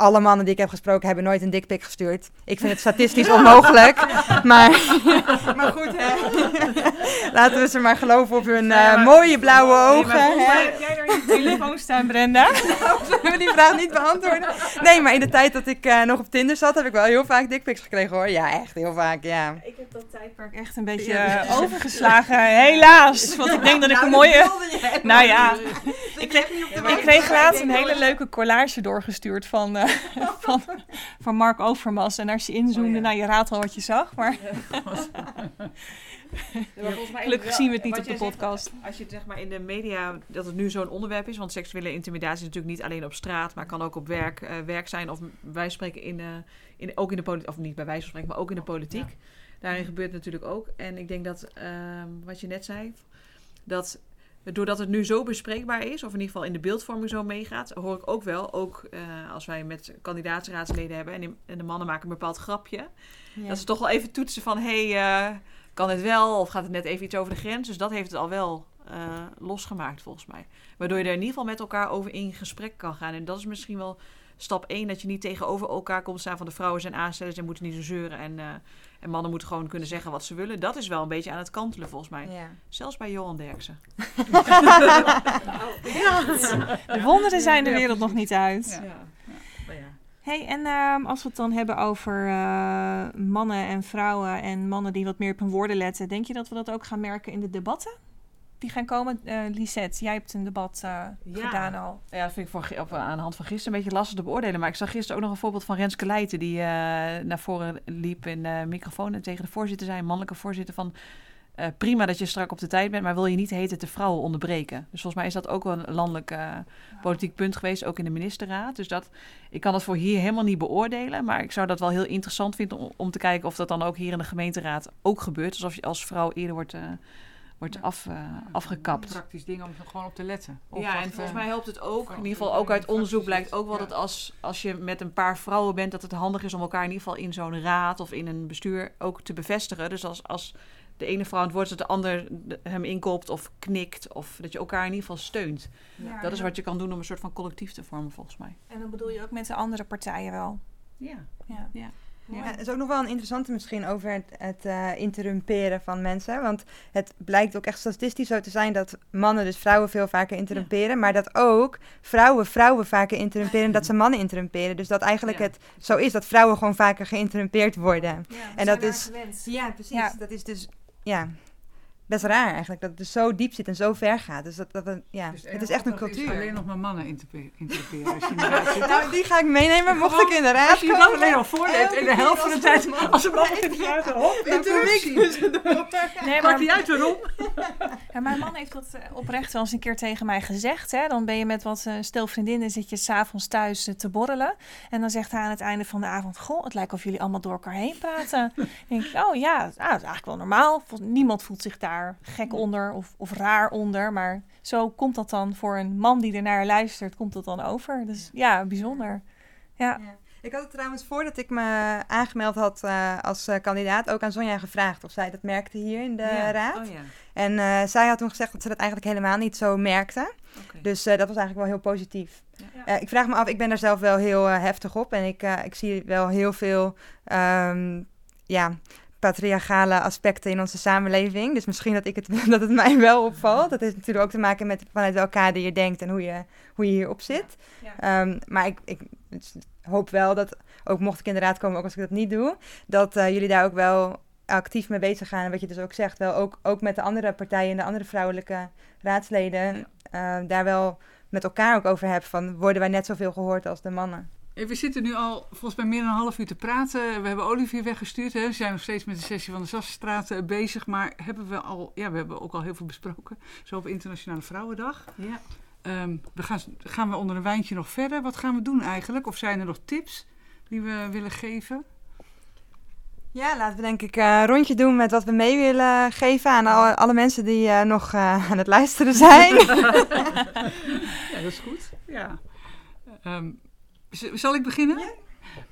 alle mannen die ik heb gesproken hebben nooit een dikpik gestuurd. Ik vind het statistisch onmogelijk. Maar, maar goed, hè. laten we ze maar geloven op hun Ja, eh, mooie blauwe ogen. Nee, hè. heb jij daar je telefoon staan, Brenda. Zullen we die vraag niet beantwoorden? Nee, maar in de tijd dat ik eh, nog op Tinder zat, heb ik wel heel vaak dickpics gekregen hoor. Ja, echt heel vaak, ja. Ik heb dat tijdperk echt een beetje eh, overgeslagen, helaas. Want ik denk dat ik een mooie... Nou ja, ik kreeg, ik kreeg laatst een hele leuke collage doorgestuurd van, van, van Mark Overmars. En als je inzoomde, Oh ja. nou je raadt wel wat je zag. Maar gelukkig zien we het niet op de zegt, podcast. Als je het zeg maar in de media, dat het nu zo'n onderwerp is, want seksuele intimidatie is natuurlijk niet alleen op straat, maar kan ook op werk, eh, werk zijn. Of wij spreken in, eh, in, ook in de politiek, of niet bij wijze van spreken, maar ook in de politiek. Daarin gebeurt het natuurlijk ook. En ik denk dat, ehm, wat je net zei, dat doordat het nu zo bespreekbaar is, of in ieder geval in de beeldvorming zo meegaat, hoor ik ook wel, ook eh, als wij met kandidaatsraadsleden hebben en, die- en de mannen maken een bepaald grapje, dat ze toch wel even toetsen van, hé, hey, eh, kan het wel? Of gaat het net even iets over de grens? Dus dat heeft het al wel eh, losgemaakt volgens mij. Waardoor je er in ieder geval met elkaar over in gesprek kan gaan. En dat is misschien wel stap 1, dat je niet tegenover elkaar komt staan van de vrouwen zijn aanstellers en moeten niet zo zeuren. En, en mannen moeten gewoon kunnen zeggen wat ze willen. Dat is wel een beetje aan het kantelen volgens mij. ja. Zelfs bij Johan Derksen. De wonderen zijn de wereld nog niet uit. Ja. Maar ja. Hey, en ehm, als we het dan hebben over eh, mannen en vrouwen en mannen die wat meer op hun woorden letten, denk je dat we dat ook gaan merken in de debatten? Die gaan komen. Eh Lisette, jij hebt een debat eh, Ja. gedaan al. Ja, dat vind ik voor, op, aan de hand van gisteren een beetje lastig te beoordelen. Maar ik zag gisteren ook nog een voorbeeld van Renske Leijten... die eh, naar voren liep in de microfoon en tegen de voorzitter zei... mannelijke voorzitter van... eh, prima dat je strak op de tijd bent, maar wil je niet heten de vrouwen onderbreken? Dus volgens mij is dat ook wel een landelijk eh, politiek punt geweest, ook in de ministerraad. Dus dat, ik kan dat voor hier helemaal niet beoordelen, maar ik zou dat wel heel interessant vinden om, om te kijken of dat dan ook hier in de gemeenteraad ook gebeurt. Alsof je als vrouw eerder wordt, eh, wordt af, eh, afgekapt. Praktisch ding om er gewoon op te letten. Of Ja, en volgens mij helpt het ook, in ieder geval ook uit onderzoek blijkt ook wel ja. dat als, als je met een paar vrouwen bent, dat het handig is om elkaar in ieder geval in zo'n raad of in een bestuur ook te bevestigen. Dus als, als de ene vrouw aan het woord dat de ander de- hem inkoopt of knikt of dat je elkaar in ieder geval steunt. Ja, Dat is wat je kan doen om een soort van collectief te vormen volgens mij. En dan bedoel je ook met de andere partijen wel. Ja. Ja. Ja. Ja, het is ook nog wel een interessante misschien over het, het eh, interrumperen van mensen. Want het blijkt ook echt statistisch zo te zijn dat mannen dus vrouwen veel vaker interrumperen. Maar dat ook vrouwen vrouwen vaker interrumperen dat ze mannen interrumperen. Dus dat eigenlijk Ja. het zo is dat vrouwen gewoon vaker geïnterrumpeerd worden. En dat is- Ja, precies. Dat is dus ja, best raar eigenlijk. Dat het dus zo diep zit en zo ver gaat. Dus dat, dat, het- ja, dus het is echt een cultuur. alleen nog maar mannen interpreteren. Als je inderdaad zit. Nou, die ga ik meenemen mocht ik in de raad Als je dat alleen al voorleest en de helft van de tijd als een man praten, hop, interruptie. Nee, maar niet uit waarom. Ja, mijn man heeft dat eh, oprecht wel eens een keer tegen mij gezegd. Hè? Dan ben je met wat eh, stel vriendinnen, zit je s'avonds thuis eh, te borrelen. En dan zegt hij aan het einde van de avond... Goh, het lijkt of jullie allemaal door elkaar heen praten. Dan denk ik, oh ja, ah, dat is eigenlijk wel normaal. Niemand voelt zich daar daar gek onder of, of raar onder. Maar zo komt dat dan voor een man die ernaar luistert, komt dat dan over. Dus ja, bijzonder. Ja. Ik had het trouwens voordat ik me aangemeld had eh, als eh, kandidaat ook aan Sonja gevraagd of zij dat merkte hier in de Ja. raad. Oh ja, En eh, zij had toen gezegd dat ze dat eigenlijk helemaal niet zo merkte. Dus dat was eigenlijk wel heel positief. Ja. Ik vraag me af, ik ben daar zelf wel heel heftig op. En ik, ik zie wel heel veel ehm, ja, patriarchale aspecten in onze samenleving. Dus misschien dat, ik het, dat het mij wel opvalt. Dat heeft natuurlijk ook te maken met vanuit welk kader je denkt en hoe je, hoe je hierop zit. Ja. Ehm, maar ik, ik hoop wel dat, ook mocht ik in de raad komen, ook als ik dat niet doe, dat eh, jullie daar ook wel actief mee bezig gaan. En wat je dus ook zegt, wel ook, ook met de andere partijen en de andere vrouwelijke raadsleden, eh, daar wel met elkaar ook over hebben van, worden wij net zoveel gehoord als de mannen? Eh, We zitten nu al volgens mij meer dan een half uur te praten. We hebben Olivier weggestuurd. Hè. We zijn nog steeds met de sessie van de Sassenstraat eh, bezig. Maar hebben we al, ja, we hebben ook al heel veel besproken. Zo op Internationale Vrouwendag. Ja. Ehm, we gaan, gaan we onder een wijntje nog verder? Wat gaan we doen eigenlijk? Of zijn er nog tips die we willen geven? Ja, laten we denk ik eh, een rondje doen met wat we mee willen geven aan alle, alle mensen die nog aan het luisteren zijn. Ja, dat is goed. Ja. Ehm, z- zal ik beginnen?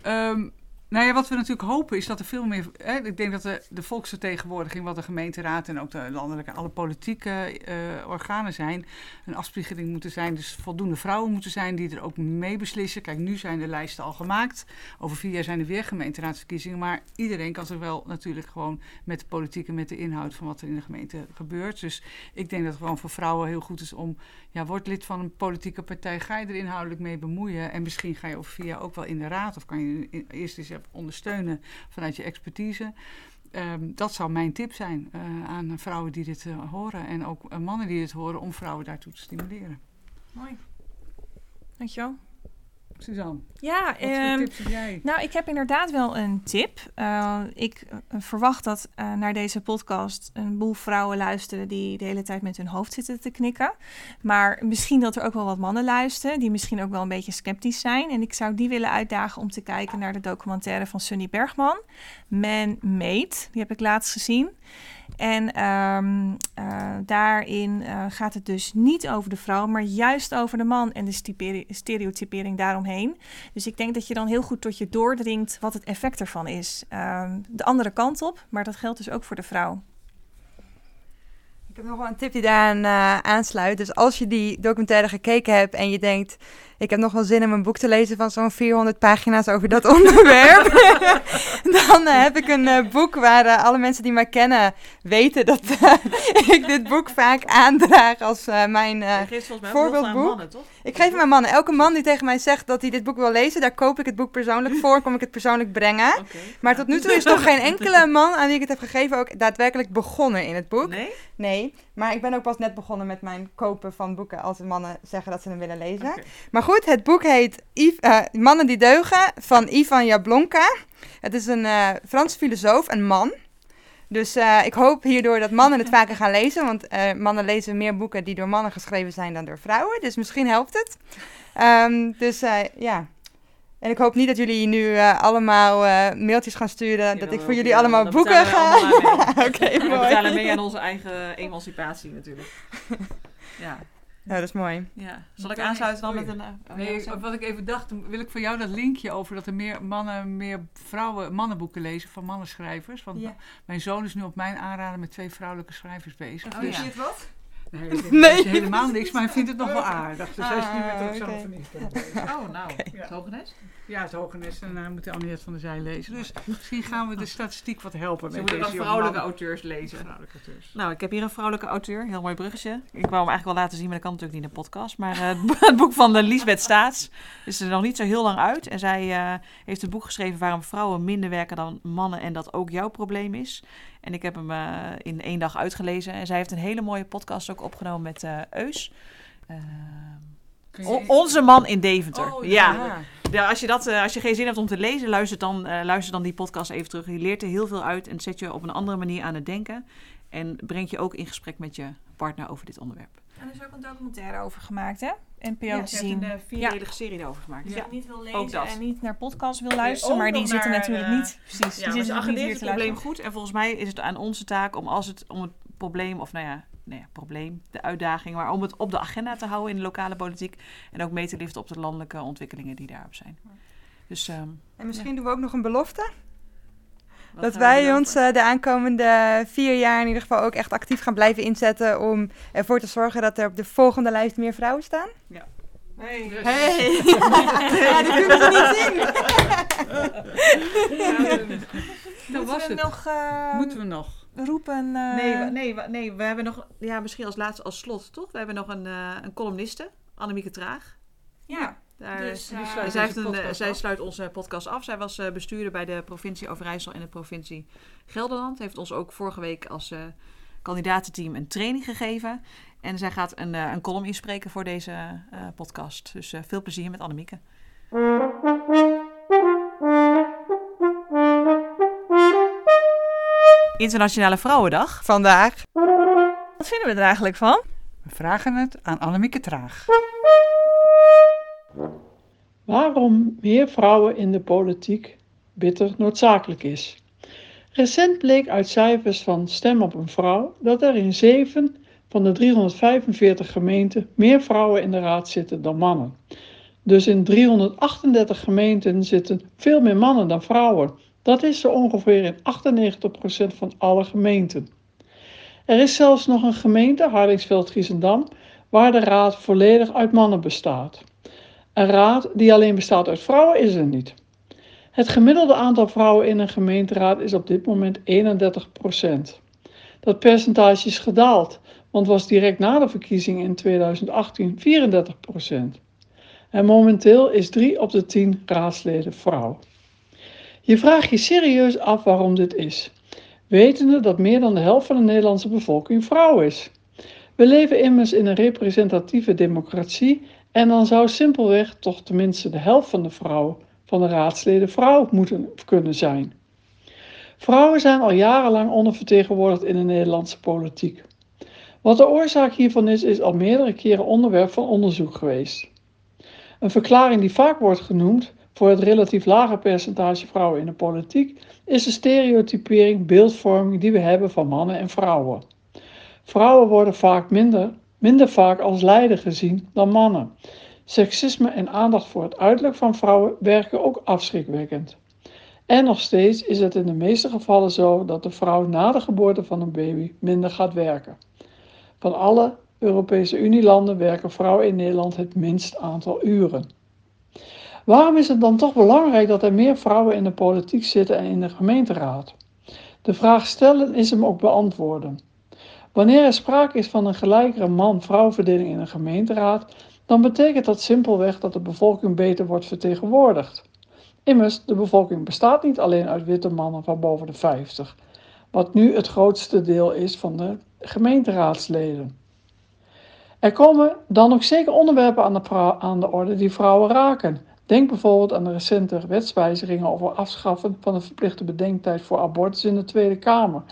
Ehm, nou ja, wat we natuurlijk hopen is dat er veel meer. Hè, ik denk dat de, de volksvertegenwoordiging, wat de gemeenteraad en ook de landelijke, alle politieke eh, organen zijn, een afspiegeling moeten zijn. Dus voldoende vrouwen moeten zijn die er ook mee beslissen. Kijk, nu zijn de lijsten al gemaakt. Over vier jaar zijn er weer gemeenteraadsverkiezingen. Maar iedereen kan zich wel natuurlijk gewoon met de politiek en met de inhoud van wat er in de gemeente gebeurt. Dus ik denk dat het gewoon voor vrouwen heel goed is om. Ja, word lid van een politieke partij. Ga je er inhoudelijk mee bemoeien. En misschien ga je vier jaar ook wel in de raad. Of kan je eerst eens ondersteunen vanuit je expertise. Ehm, dat zou mijn tip zijn eh, aan vrouwen die dit eh, horen. En ook eh, mannen die dit horen om vrouwen daartoe te stimuleren. Mooi. Dankjewel. Suzanne, Ja, wat voor ehm, tips heb jij? Nou, ik heb inderdaad wel een tip. Eh, ik eh, verwacht dat eh, naar deze podcast een boel vrouwen luisteren die de hele tijd met hun hoofd zitten te knikken. Maar misschien dat er ook wel wat mannen luisteren die misschien ook wel een beetje sceptisch zijn. En ik zou die willen uitdagen om te kijken naar de documentaire van Sunny Bergman, Man Made. Die heb ik laatst gezien. En ehm, eh, daarin eh, gaat het dus niet over de vrouw, maar juist over de man en de stereotypering daaromheen. Dus ik denk dat je dan heel goed tot je doordringt wat het effect ervan is. Ehm, de andere kant op, maar dat geldt dus ook voor de vrouw. Ik heb nog wel een tip die daaraan eh, aansluit. Dus als je die documentaire gekeken hebt en je denkt... ik heb nog wel zin om een boek te lezen van zo'n 400 pagina's over dat onderwerp... dan eh, heb ik een eh, boek waar eh, alle mensen die mij kennen weten dat ik dit boek vaak aandraag als mijn... voorbeeldboek. mannen, toch? ik geef het aan mannen. Elke man die tegen mij zegt dat hij dit boek wil lezen... daar koop ik het boek persoonlijk voor, kom ik het persoonlijk brengen. Maar tot nu toe is nog geen enkele man aan wie ik het heb gegeven... ook daadwerkelijk begonnen in het boek. Nee? Nee, maar ik ben ook pas net begonnen met mijn kopen van boeken als mannen zeggen dat ze hem willen lezen. Maar goed, het boek heet Yv- eh, Mannen die deugen van Ivan Jablonka. Het is een eh Franse filosoof, een man. Dus eh, ik hoop hierdoor dat mannen het vaker gaan lezen. Want mannen lezen meer boeken die door mannen geschreven zijn dan door vrouwen. Dus misschien helpt het. Ehm, dus ja. En ik hoop niet dat jullie nu allemaal mailtjes gaan sturen. dat ik voor jullie allemaal boeken we ga. Oké, We betalen mooi. mee aan onze eigen emancipatie natuurlijk. Ja, Ja, dat is mooi. ja. Zal ik aansluiten dan met een... eh, oh, Nee, ja, zo. wat ik even dacht, dan wil ik voor jou dat linkje over dat er meer mannen, meer vrouwen mannenboeken lezen van mannenschrijvers. Want Ja. mijn zoon is nu op mijn aanraden met twee vrouwelijke schrijvers bezig. Oh, dus, ja. het wat? Nee, dat Nee. is helemaal niks, maar hij vindt het nog wel aardig. Dus hij is nu met Ah, Roxanne oké. van. Oh, nou. Ja. Het Hogenest? Ja, het Hogenes en hij moet de Anniette van der Zij lezen. Dus misschien gaan we de statistiek wat helpen Ze met moeten deze dan jonge vrouwelijke auteurs lezen. Vrouwelijke auteurs. Nou, ik heb hier een vrouwelijke auteur. Heel mooi bruggetje. Ik wou hem eigenlijk wel laten zien, maar dat kan natuurlijk niet in de podcast. Maar eh, het bo- het boek van de Lisbeth Staats is er nog niet zo heel lang uit. En zij eh, heeft een boek geschreven waarom vrouwen minder werken dan mannen en dat ook jouw probleem is. En ik heb hem eh, in één dag uitgelezen. En zij heeft een hele mooie podcast ook opgenomen met eh Eus. Eh, je- onze man in Deventer. Oh, ja. Ja, als, je dat, als je geen zin hebt om te lezen, luister dan, luister dan die podcast even terug. Je leert er heel veel uit en zet je op een andere manier aan het denken. En brengt je ook in gesprek met je partner over dit onderwerp. En er is ook een documentaire over gemaakt, hè? NPO Ja, te ze zien. heeft een uh, vierdelige serie daarover gemaakt. Je niet wil ook lezen dat. en niet naar podcast wil luisteren, ook maar die zitten natuurlijk eh, niet. Precies, Ja, die zitten niet hier het te probleem luisteren. goed. En volgens mij is het aan onze taak om als het om het probleem, of nou ja, nou ja, probleem, de uitdaging, maar om het op de agenda te houden in de lokale politiek en ook mee te liften op de landelijke ontwikkelingen die daarop zijn. Dus, ehm, En misschien doen we ook nog een belofte. Dat we wij ons eh, de aankomende vier jaar in ieder geval ook echt actief gaan blijven inzetten om ervoor te zorgen dat er op de volgende lijst meer vrouwen staan. Hey. Hey! Ja, dat kunnen ze niet zien. Dat was Moeten we het. nog eh, Moeten we nog? roepen? eh, Nee, we- nee, we- nee, we hebben nog, ja, misschien als laatste, als slot, toch? We hebben nog een, eh, een columniste, Annemieke Traag. Ja, Daar, dus eh, sluit zij, deze heeft een, eh, podcast zij af. sluit onze podcast af. Zij was eh, bestuurder bij de provincie Overijssel en de provincie Gelderland. Heeft ons ook vorige week als eh kandidatenteam een training gegeven. En zij gaat een, eh, een column inspreken voor deze eh, podcast. Dus eh, veel plezier met Annemieke. Internationale Vrouwendag. Vandaag. wat vinden we er eigenlijk van? We vragen het aan Annemieke Traag. Waarom meer vrouwen in de politiek bitter noodzakelijk is. Recent bleek uit cijfers van Stem op een Vrouw dat er in 7 van de 345 gemeenten meer vrouwen in de raad zitten dan mannen. Dus in 338 gemeenten zitten veel meer mannen dan vrouwen. Dat is zo ongeveer in 98% van alle gemeenten. Er is zelfs nog een gemeente, Hardingsveld-Giessendam, waar de raad volledig uit mannen bestaat. Een raad die alleen bestaat uit vrouwen is er niet. Het gemiddelde aantal vrouwen in een gemeenteraad is op dit moment 31% Dat percentage is gedaald, want was direct na de verkiezingen in 2018 34% En momenteel is 3 op de 10 raadsleden vrouw. Je vraagt je serieus af waarom dit is, wetende dat meer dan de helft van de Nederlandse bevolking vrouw is. We leven immers in een representatieve democratie en dan zou simpelweg toch tenminste de helft van de vrouwen van de raadsleden vrouw moeten kunnen zijn. Vrouwen zijn al jarenlang ondervertegenwoordigd in de Nederlandse politiek. Wat de oorzaak hiervan is, is al meerdere keren onderwerp van onderzoek geweest. Een verklaring die vaak wordt genoemd voor het relatief lage percentage vrouwen in de politiek is de stereotypering, beeldvorming die we hebben van mannen en vrouwen. Vrouwen worden vaak minder, minder vaak als leider gezien dan mannen. Seksisme en aandacht voor het uiterlijk van vrouwen werken ook afschrikwekkend. En nog steeds is het in de meeste gevallen zo dat de vrouw na de geboorte van een baby minder gaat werken. Van alle Europese Unielanden werken vrouwen in Nederland het minst aantal uren. Waarom is het dan toch belangrijk dat er meer vrouwen in de politiek zitten en in de gemeenteraad? De vraag stellen is hem ook beantwoorden. Wanneer er sprake is van een gelijkere man-vrouw verdeling in een gemeenteraad, dan betekent dat simpelweg dat de bevolking beter wordt vertegenwoordigd. Immers, de bevolking bestaat niet alleen uit witte mannen van boven de 50, wat nu het grootste deel is van de gemeenteraadsleden. Er komen dan ook zeker onderwerpen aan de, aan de orde die vrouwen raken. Denk bijvoorbeeld aan de recente wetswijzigingen over afschaffen van de verplichte bedenktijd voor abortus in de Tweede Kamer.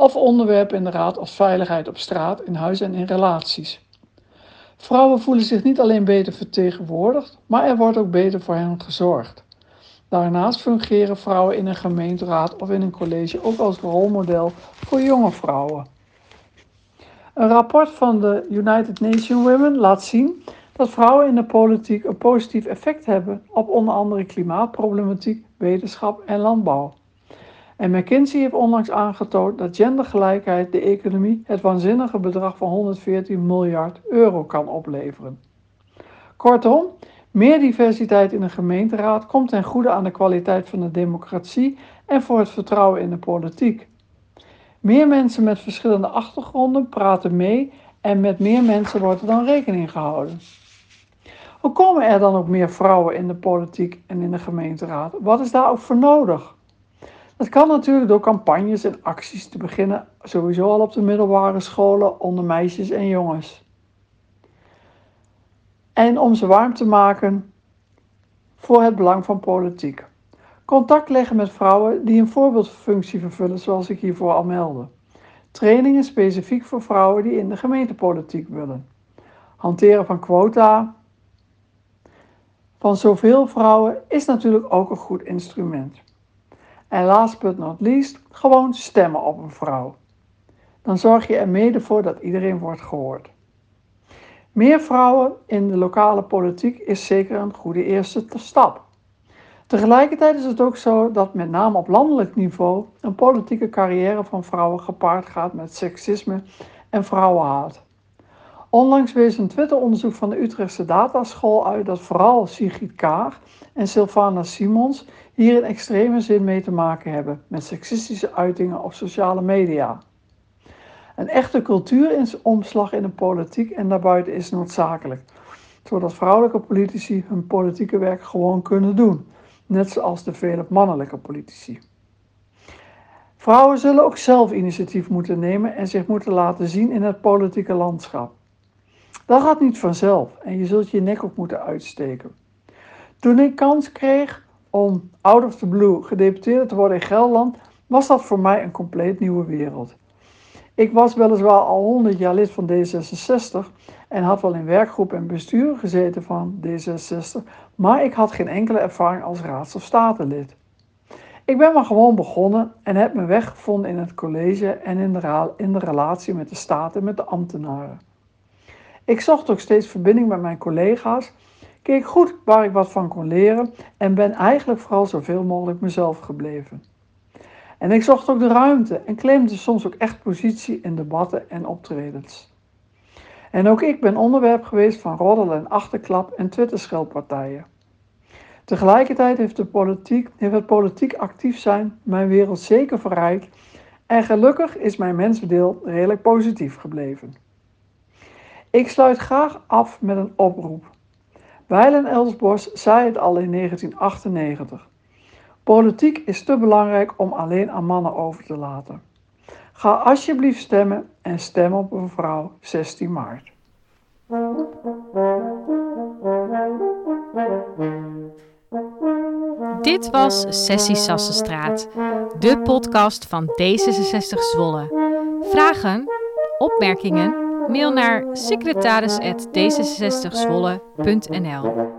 Of onderwerpen in de raad als veiligheid op straat, in huis en in relaties. Vrouwen voelen zich niet alleen beter vertegenwoordigd, maar er wordt ook beter voor hen gezorgd. Daarnaast fungeren vrouwen in een gemeenteraad of in een college ook als rolmodel voor jonge vrouwen. Een rapport van de United Nations Women laat zien dat vrouwen in de politiek een positief effect hebben op onder andere klimaatproblematiek, wetenschap en landbouw. En McKinsey heeft onlangs aangetoond dat gendergelijkheid de economie het waanzinnige bedrag van 114 miljard euro kan opleveren. Kortom, meer diversiteit in de gemeenteraad komt ten goede aan de kwaliteit van de democratie en voor het vertrouwen in de politiek. Meer mensen met verschillende achtergronden praten mee en met meer mensen wordt er dan rekening gehouden. Hoe komen er dan ook meer vrouwen in de politiek en in de gemeenteraad? Wat is daar ook voor nodig? Dat kan natuurlijk door campagnes en acties te beginnen, sowieso al op de middelbare scholen onder meisjes en jongens. En om ze warm te maken voor het belang van politiek. Contact leggen met vrouwen die een voorbeeldfunctie vervullen, zoals ik hiervoor al meldde. Trainingen specifiek voor vrouwen die in de gemeentepolitiek willen. Hanteren van quota van zoveel vrouwen is natuurlijk ook een goed instrument. En last but not least, gewoon stemmen op een vrouw. dan zorg je er mede voor dat iedereen wordt gehoord. Meer vrouwen in de lokale politiek is zeker een goede eerste stap. Tegelijkertijd is het ook zo dat met name op landelijk niveau een politieke carrière van vrouwen gepaard gaat met seksisme en vrouwenhaat. Onlangs wees een Twitter-onderzoek van de Utrechtse Dataschool uit dat vooral Sigrid Kaag en Sylvana Simons hier in extreme zin mee te maken hebben met seksistische uitingen op sociale media. Een echte cultuuromslag in de politiek en daarbuiten is noodzakelijk, zodat vrouwelijke politici hun politieke werk gewoon kunnen doen, net zoals de vele mannelijke politici. Vrouwen zullen ook zelf initiatief moeten nemen en zich moeten laten zien in het politieke landschap. Dat gaat niet vanzelf en je zult je nek op moeten uitsteken. Toen ik kans kreeg om out of the blue gedeputeerde te worden in Gelderland, was dat voor mij een compleet nieuwe wereld. Ik was weliswaar al 100 jaar lid van D66 en had wel in werkgroep en bestuur gezeten van D66, maar ik had geen enkele ervaring als raads- of statenlid. Ik ben maar gewoon begonnen en heb mijn weg gevonden in het college en in de, in de relatie met de staat en met de ambtenaren. Ik zocht ook steeds verbinding met mijn collega's, keek goed waar ik wat van kon leren en ben eigenlijk vooral zoveel mogelijk mezelf gebleven. En ik zocht ook de ruimte en claimde soms ook echt positie in debatten en optredens. En ook ik ben onderwerp geweest van roddel en achterklap en twitterscheldpartijen. Tegelijkertijd heeft, de politiek, heeft het politiek actief zijn mijn wereld zeker verrijkt en gelukkig is mijn mensdeel redelijk positief gebleven. Ik sluit graag af met een oproep. Weilen Elsbos zei het al in 1998. Politiek is te belangrijk om alleen aan mannen over te laten. Ga alsjeblieft stemmen en stem op een vrouw 16 maart. Dit was Sessie Sassenstraat, de podcast van D66 Zwolle. Vragen, opmerkingen, mail naar secretaris.d66zwolle.nl